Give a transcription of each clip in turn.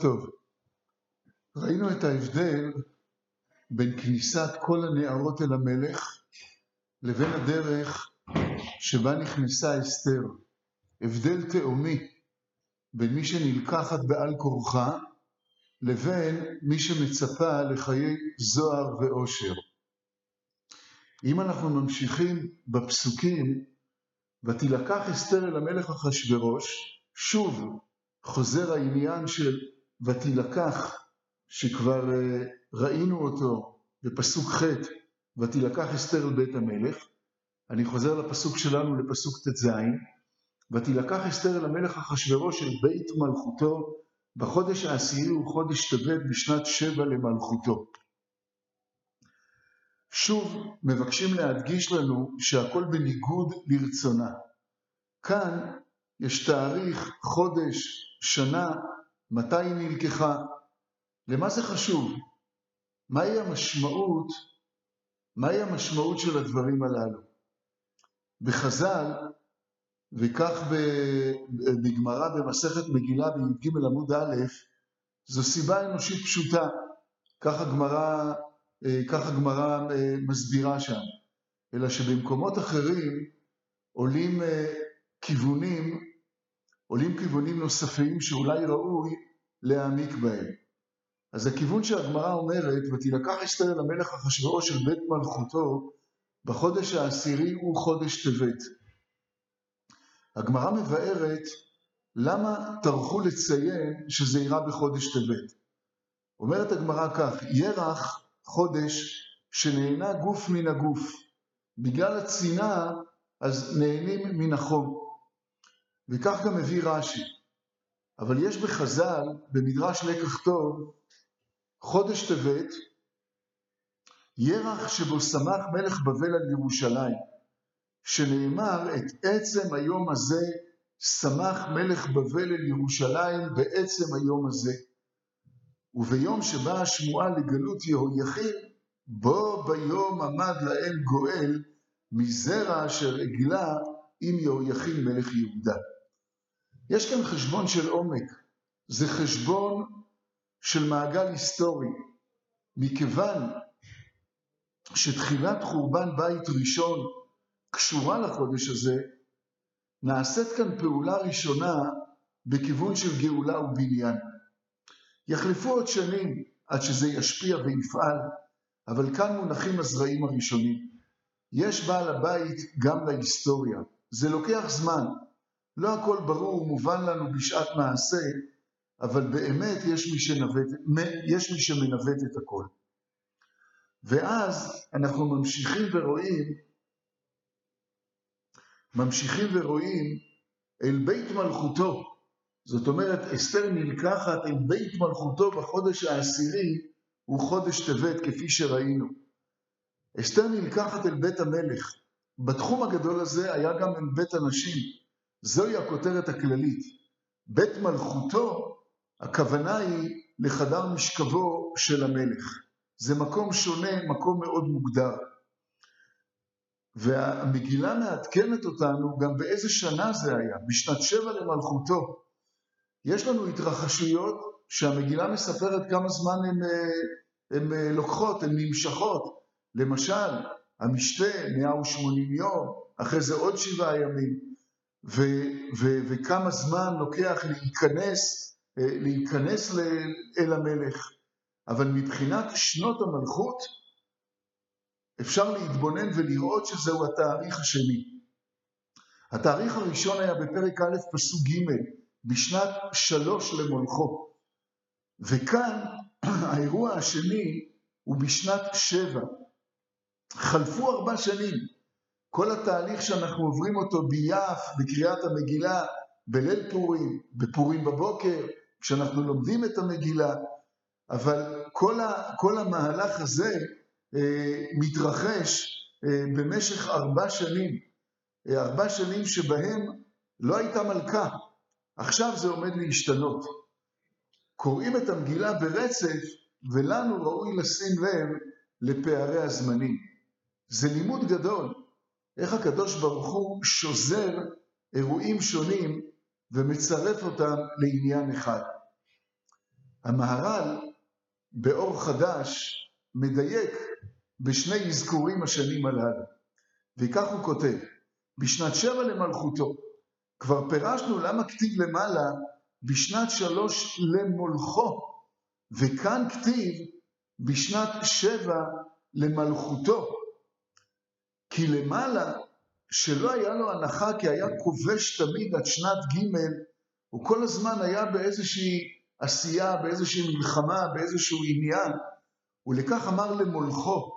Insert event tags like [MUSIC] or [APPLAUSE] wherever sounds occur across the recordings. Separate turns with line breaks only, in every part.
טוב. ראינו את ההבדל בין כניסת כל הנערות אל המלך לבין הדרך שבה נכנסה אסתר. הבדל תהומי בין מי שנלקחת בעל כורחה לבין מי שמצפה לחיי זוהר ואושר. אם אנחנו ממשיכים בפסוקים, ותילקח אסתר אל המלך אחשורוש, שוב חוזר העניין של ותילקח, שכבר אה, ראינו אותו בפסוק ח', ותילקח אסתר אל בית המלך. אני חוזר לפסוק שלנו, לפסוק ט"ז, ותילקח אסתר אל המלך אחשורוש אל בית מלכותו, בחודש העשירי הוא חודש טבת בשנת שבע למלכותו. שוב מבקשים להדגיש לנו שהכל בניגוד לרצונה. כאן יש תאריך, חודש, שנה, מתי היא נלקחה, למה זה חשוב? מהי המשמעות, מהי המשמעות של הדברים הללו? בחז"ל, וכך בגמרא במסכת מגילה בי"ג עמוד א', זו סיבה אנושית פשוטה, כך הגמרא, כך הגמרא מסבירה שם, אלא שבמקומות אחרים עולים כיוונים עולים כיוונים נוספים שאולי ראוי להעמיק בהם. אז הכיוון שהגמרא אומרת, ותילקח אסתר אל המלך אחשורוש של בית מלכותו, בחודש העשירי הוא חודש טבת. הגמרא מבארת למה טרחו לציין שזה אירע בחודש טבת. אומרת הגמרא כך, ירח חודש שנהנה גוף מן הגוף. בגלל הצנעה אז נהנים מן החום. וכך גם מביא רש"י. אבל יש בחז"ל, במדרש לקח טוב, חודש טבת, ירח שבו שמח מלך בבל על ירושלים, שנאמר את עצם היום הזה שמח מלך בבל אל ירושלים בעצם היום הזה. וביום שבאה השמועה לגלות יהויכין, בו ביום עמד להם גואל מזרע אשר הגלה עם יהויכין מלך יהודה. יש כאן חשבון של עומק, זה חשבון של מעגל היסטורי. מכיוון שתחילת חורבן בית ראשון קשורה לחודש הזה, נעשית כאן פעולה ראשונה בכיוון של גאולה ובניין. יחלפו עוד שנים עד שזה ישפיע ויפעל, אבל כאן מונחים הזרעים הראשונים. יש בעל הבית גם להיסטוריה. זה לוקח זמן, לא הכל ברור ומובן לנו בשעת מעשה, אבל באמת יש מי, שנווט, יש מי שמנווט את הכל. ואז אנחנו ממשיכים ורואים, ממשיכים ורואים אל בית מלכותו. זאת אומרת, אסתר נלקחת אל בית מלכותו בחודש העשירי, הוא חודש טבת, כפי שראינו. אסתר נלקחת אל בית המלך. בתחום הגדול הזה היה גם אל בית הנשים. זוהי הכותרת הכללית. בית מלכותו, הכוונה היא לחדר משכבו של המלך. זה מקום שונה, מקום מאוד מוגדר. והמגילה מעדכנת אותנו גם באיזה שנה זה היה, בשנת שבע למלכותו. יש לנו התרחשויות שהמגילה מספרת כמה זמן הן אה, לוקחות, הן נמשכות. למשל, המשתה 180 יום, אחרי זה עוד שבעה ימים. ו- ו- וכמה זמן לוקח להיכנס, אה, להיכנס אל המלך. אבל מבחינת שנות המלכות, אפשר להתבונן ולראות שזהו התאריך השני. התאריך הראשון היה בפרק א', פסוק ג', בשנת שלוש למולכו. וכאן [CLEARS THROAT] האירוע השני הוא בשנת שבע. חלפו ארבע שנים. כל התהליך שאנחנו עוברים אותו ביעף, בקריאת המגילה, בליל פורים, בפורים בבוקר, כשאנחנו לומדים את המגילה, אבל כל, ה, כל המהלך הזה אה, מתרחש אה, במשך ארבע שנים, אה, ארבע שנים שבהם לא הייתה מלכה, עכשיו זה עומד להשתנות. קוראים את המגילה ברצף, ולנו ראוי לשים לב לפערי הזמנים. זה לימוד גדול. איך הקדוש ברוך הוא שוזר אירועים שונים ומצרף אותם לעניין אחד. המהר"ל באור חדש מדייק בשני אזכורים השנים הללו, וכך הוא כותב: בשנת שבע למלכותו, כבר פירשנו למה כתיב למעלה בשנת שלוש למולכו, וכאן כתיב בשנת שבע למלכותו. כי למעלה, שלא היה לו הנחה כי היה כובש תמיד עד שנת ג', הוא כל הזמן היה באיזושהי עשייה, באיזושהי מלחמה, באיזשהו עניין, ולכך אמר למולכו,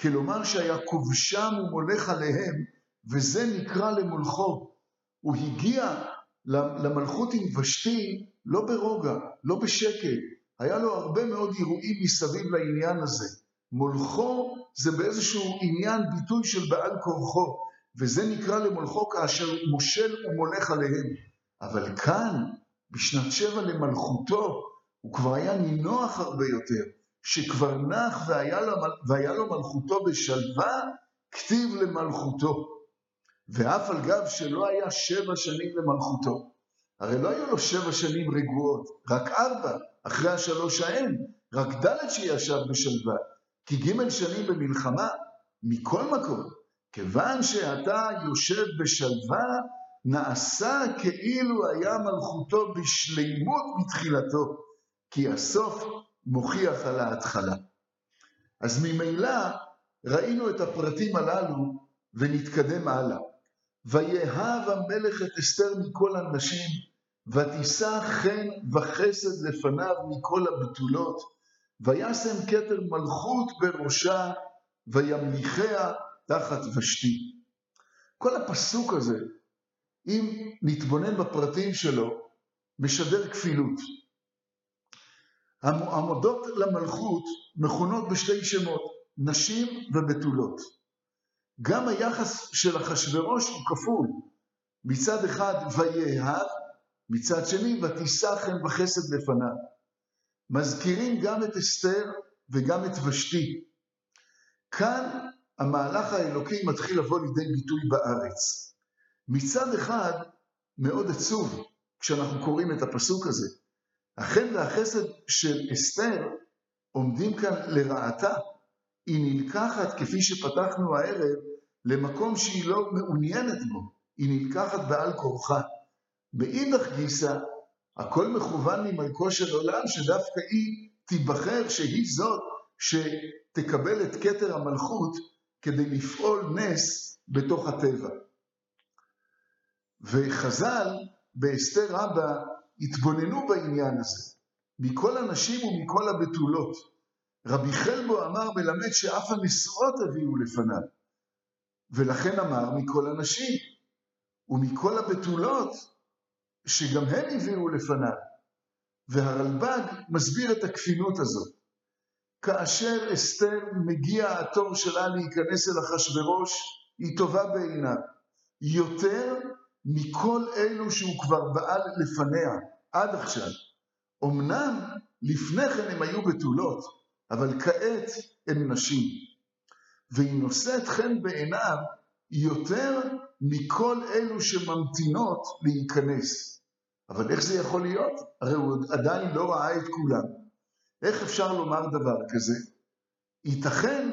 כלומר שהיה כובשם ומולך עליהם, וזה נקרא למולכו. הוא הגיע למלכות עם ושתי לא ברוגע, לא בשקט, היה לו הרבה מאוד אירועים מסביב לעניין הזה. מולכו זה באיזשהו עניין ביטוי של בעל כורחו, וזה נקרא למולכו כאשר מושל ומולך עליהם. אבל כאן, בשנת שבע למלכותו, הוא כבר היה נינוח הרבה יותר, שכבר נח והיה לו, והיה לו מלכותו בשלווה, כתיב למלכותו. ואף על גב שלא היה שבע שנים למלכותו. הרי לא היו לו שבע שנים רגועות, רק ארבע, אחרי השלוש ההם, רק ד' שישב בשלווה. כי ג' שנים במלחמה, מכל מקום, כיוון שאתה יושב בשלווה, נעשה כאילו היה מלכותו בשלימות מתחילתו, כי הסוף מוכיח על ההתחלה. אז ממילא ראינו את הפרטים הללו ונתקדם הלאה. ויאהב המלך את אסתר מכל הנשים, ותישא חן וחסד לפניו מכל הבתולות, וישם כתר מלכות בראשה, וימליכיה תחת ושתי. כל הפסוק הזה, אם נתבונן בפרטים שלו, משדר כפילות. המועמדות למלכות מכונות בשתי שמות, נשים ובתולות. גם היחס של אחשורוש הוא כפול. מצד אחד ויאהב, מצד שני ותישא חן וחסד לפניו. מזכירים גם את אסתר וגם את ושתי. כאן המהלך האלוקי מתחיל לבוא לידי ביטוי בארץ. מצד אחד, מאוד עצוב כשאנחנו קוראים את הפסוק הזה. החן והחסד של אסתר עומדים כאן לרעתה. היא נלקחת, כפי שפתחנו הערב, למקום שהיא לא מעוניינת בו. היא נלקחת בעל כורחה. מאידך גיסא, הכל מכוון ממלכו של עולם, שדווקא היא תיבחר שהיא זאת שתקבל את כתר המלכות כדי לפעול נס בתוך הטבע. וחז"ל באסתר רבה התבוננו בעניין הזה, מכל הנשים ומכל הבתולות. רבי חלבו אמר מלמד שאף הנשואות הביאו לפניו, ולכן אמר מכל הנשים, ומכל הבתולות שגם הם הביאו לפניו. והרלב"ג מסביר את הכפילות הזאת. כאשר אסתר מגיע התור שלה להיכנס אל אחשורוש, היא טובה בעיניו. יותר מכל אלו שהוא כבר בעל לפניה, עד עכשיו. אמנם לפני כן הם היו בתולות, אבל כעת הן נשים. והיא נושאת חן בעיניו יותר מכל אלו שממתינות להיכנס. אבל איך זה יכול להיות? הרי הוא עדיין לא ראה את כולם. איך אפשר לומר דבר כזה? ייתכן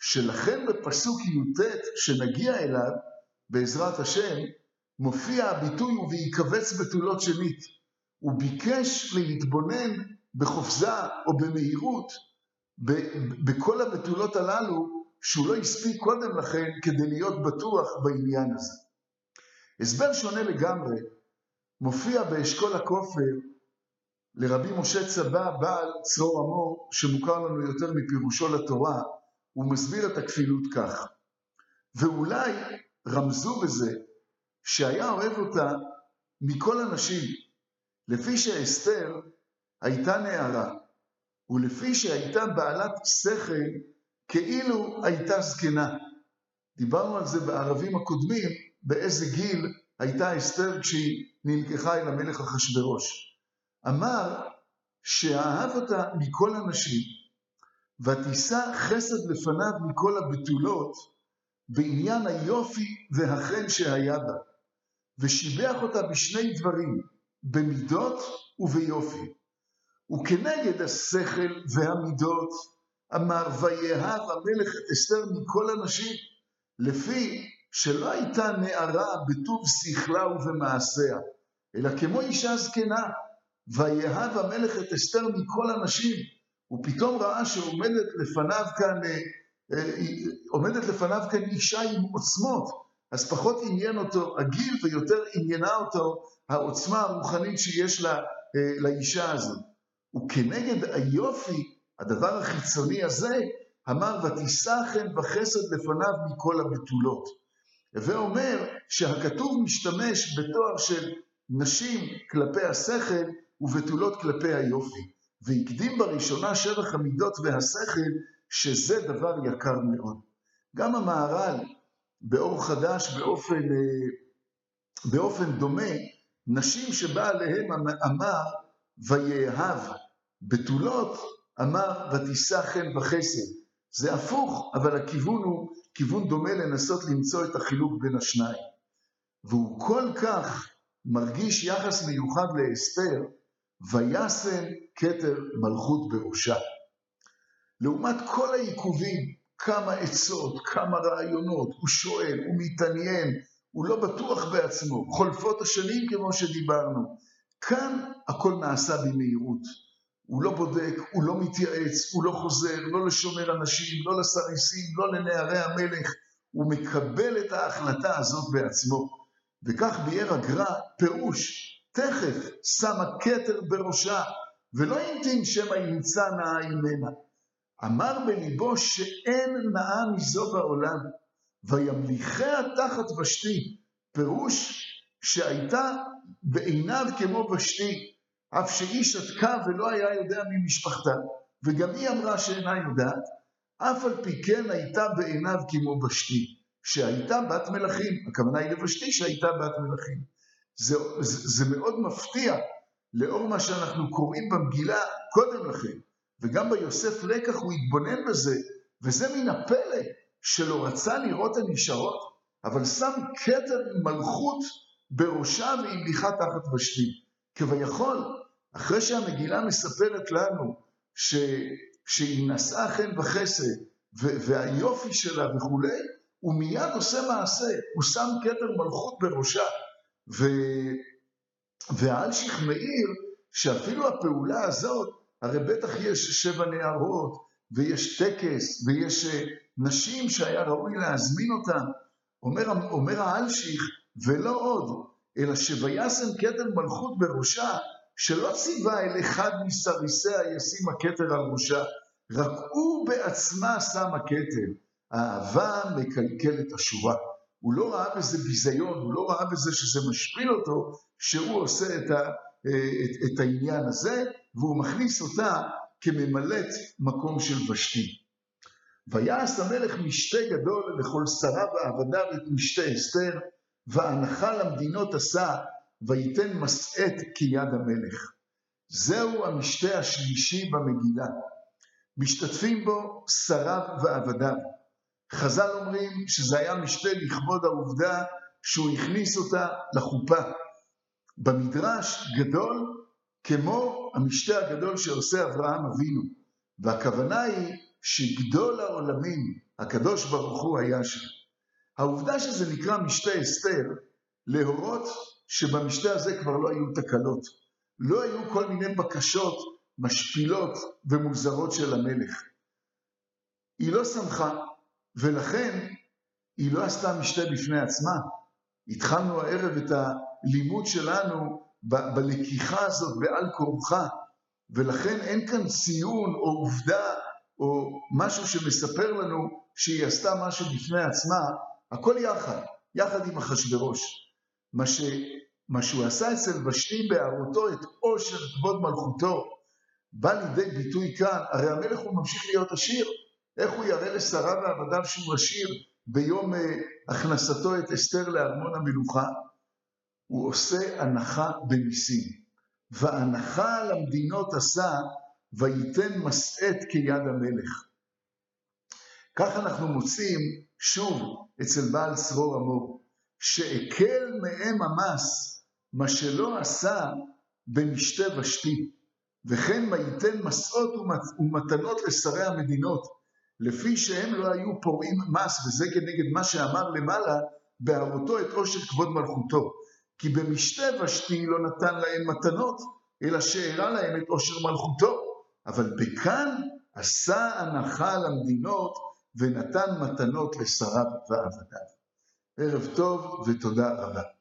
שלכן בפסוק י"ט שנגיע אליו, בעזרת השם, מופיע הביטוי ובהיקבץ בתולות שנית. הוא ביקש להתבונן בחופזה או במהירות בכל הבתולות הללו שהוא לא הספיק קודם לכן כדי להיות בטוח בעניין הזה. הסבר שונה לגמרי מופיע באשכול הכופר לרבי משה צבא בעל צרור המור שמוכר לנו יותר מפירושו לתורה, הוא מסביר את הכפילות כך. ואולי רמזו בזה שהיה אוהב אותה מכל הנשים, לפי שאסתר הייתה נערה, ולפי שהייתה בעלת שכל כאילו הייתה זקנה. דיברנו על זה בערבים הקודמים, באיזה גיל הייתה אסתר כשהיא נלקחה אל המלך אחשורוש. אמר שאהב אותה מכל הנשים, ותישא חסד לפניו מכל הבתולות, בעניין היופי והחן שהיה בה, ושיבח אותה בשני דברים, במידות וביופי. וכנגד השכל והמידות אמר ויאהב המלך אסתר מכל הנשים, לפי שלא הייתה נערה בטוב שכלה ובמעשיה, אלא כמו אישה זקנה. ויאהב המלך את אסתר מכל הנשים, ופתאום ראה שעומדת לפניו כאן, אה, אה, עומדת לפניו כאן אישה עם עוצמות, אז פחות עניין אותו הגיל ויותר עניינה אותו העוצמה הרוחנית שיש לה, אה, לאישה הזאת. וכנגד היופי, הדבר החיצוני הזה, אמר ותישא חן וחסד לפניו מכל הבתולות. הווה אומר שהכתוב משתמש בתואר של נשים כלפי השכל ובתולות כלפי היופי, והקדים בראשונה שבח המידות והשכל, שזה דבר יקר מאוד. גם המהר"ל, באור חדש, באופן, אה, באופן דומה, נשים שבא עליהם אמר ויאהב, בתולות אמר ותישא חן וחסד. זה הפוך, אבל הכיוון הוא כיוון דומה לנסות למצוא את החילוק בין השניים. והוא כל כך מרגיש יחס מיוחד לאסתר, וישם כתר מלכות בראשה. לעומת כל העיכובים, כמה עצות, כמה רעיונות, הוא שואל, הוא מתעניין, הוא לא בטוח בעצמו, חולפות השנים כמו שדיברנו. כאן הכל נעשה במהירות. הוא לא בודק, הוא לא מתייעץ, הוא לא חוזר, לא לשומר אנשים, לא לסריסים, לא לנערי המלך, הוא מקבל את ההחלטה הזאת בעצמו. וכך ביאר הגר"א פירוש, תכף שמה כתר בראשה, ולא המתין שמא ימצא נאה ממנה. אמר בליבו שאין נאה מזו בעולם, וימליכיה תחת ושתי, פירוש שהייתה בעיניו כמו ושתי, אף שהיא שתקה ולא היה יודע ממשפחתה, וגם היא אמרה שאינה יודעת, אף על פי כן הייתה בעיניו כמו ושתי, שהייתה בת מלכים, הכוונה היא לבשתי שהייתה בת מלכים. זה, זה, זה מאוד מפתיע לאור מה שאנחנו קוראים במגילה קודם לכן, וגם ביוסף לקח הוא התבונן בזה, וזה מן הפלא שלא רצה לראות הנשארות, אבל שם כתר מלכות בראשה והמליכה תחת ושתי. כביכול, אחרי שהמגילה מספרת לנו ש, שהיא נשאה חן וחסד והיופי שלה וכולי, הוא מיד עושה מעשה, הוא שם כתר מלכות בראשה. ו... והאלשיך מעיר שאפילו הפעולה הזאת, הרי בטח יש שבע נערות, ויש טקס, ויש אה, נשים שהיה ראוי להזמין אותן. אומר, אומר האלשיך, ולא עוד, אלא שוישם כתר מלכות בראשה, שלא ציווה אל אחד מסריסיה ישים הכתר על ראשה, רק הוא בעצמה שם הכתר. האהבה מקלקלת השורה. הוא לא ראה בזה ביזיון, הוא לא ראה בזה שזה משפיל אותו, שהוא עושה את, ה, את, את העניין הזה, והוא מכניס אותה כממלאת מקום של ושתי. ויעש המלך משתה גדול לכל שריו ועבדיו את משתה אסתר, והנחה למדינות עשה, וייתן מסעת כיד המלך. זהו המשתה השלישי במגילה. משתתפים בו שריו ועבדיו. חז"ל אומרים שזה היה משתה לכבוד העובדה שהוא הכניס אותה לחופה. במדרש גדול כמו המשתה הגדול שעושה אברהם אבינו, והכוונה היא שגדול העולמים, הקדוש ברוך הוא היה שם. העובדה שזה נקרא משתה אסתר, להורות שבמשתה הזה כבר לא היו תקלות. לא היו כל מיני בקשות משפילות ומוזרות של המלך. היא לא שמחה, ולכן היא לא עשתה משתה בפני עצמה. התחלנו הערב את הלימוד שלנו ב- בלקיחה הזאת בעל כורחה, ולכן אין כאן ציון או עובדה או משהו שמספר לנו שהיא עשתה משהו בפני עצמה, הכל יחד, יחד עם אחשורוש. מה, ש... מה שהוא עשה אצל ושתי בהערותו את עושר כבוד מלכותו, בא לידי ביטוי כאן, הרי המלך הוא ממשיך להיות עשיר, איך הוא יראה לשרה ועבדיו שהוא עשיר ביום uh, הכנסתו את אסתר לארמון המלוכה? הוא עושה הנחה במיסים. והנחה למדינות עשה, וייתן מסעת כיד המלך. כך אנחנו מוצאים שוב אצל בעל צרור המור, שהקל מהם המס, מה שלא עשה במשתה ושתי. וכן מה ייתן מסעות ומתנות לשרי המדינות, לפי שהם לא היו פורעים מס, וזה כנגד מה שאמר למעלה, בהראותו את עושר כבוד מלכותו. כי במשתה ושתי לא נתן להם מתנות, אלא שהראה להם את עושר מלכותו. אבל בכאן עשה הנחה למדינות ונתן מתנות לשריו ועבדיו. ערב טוב ותודה רבה.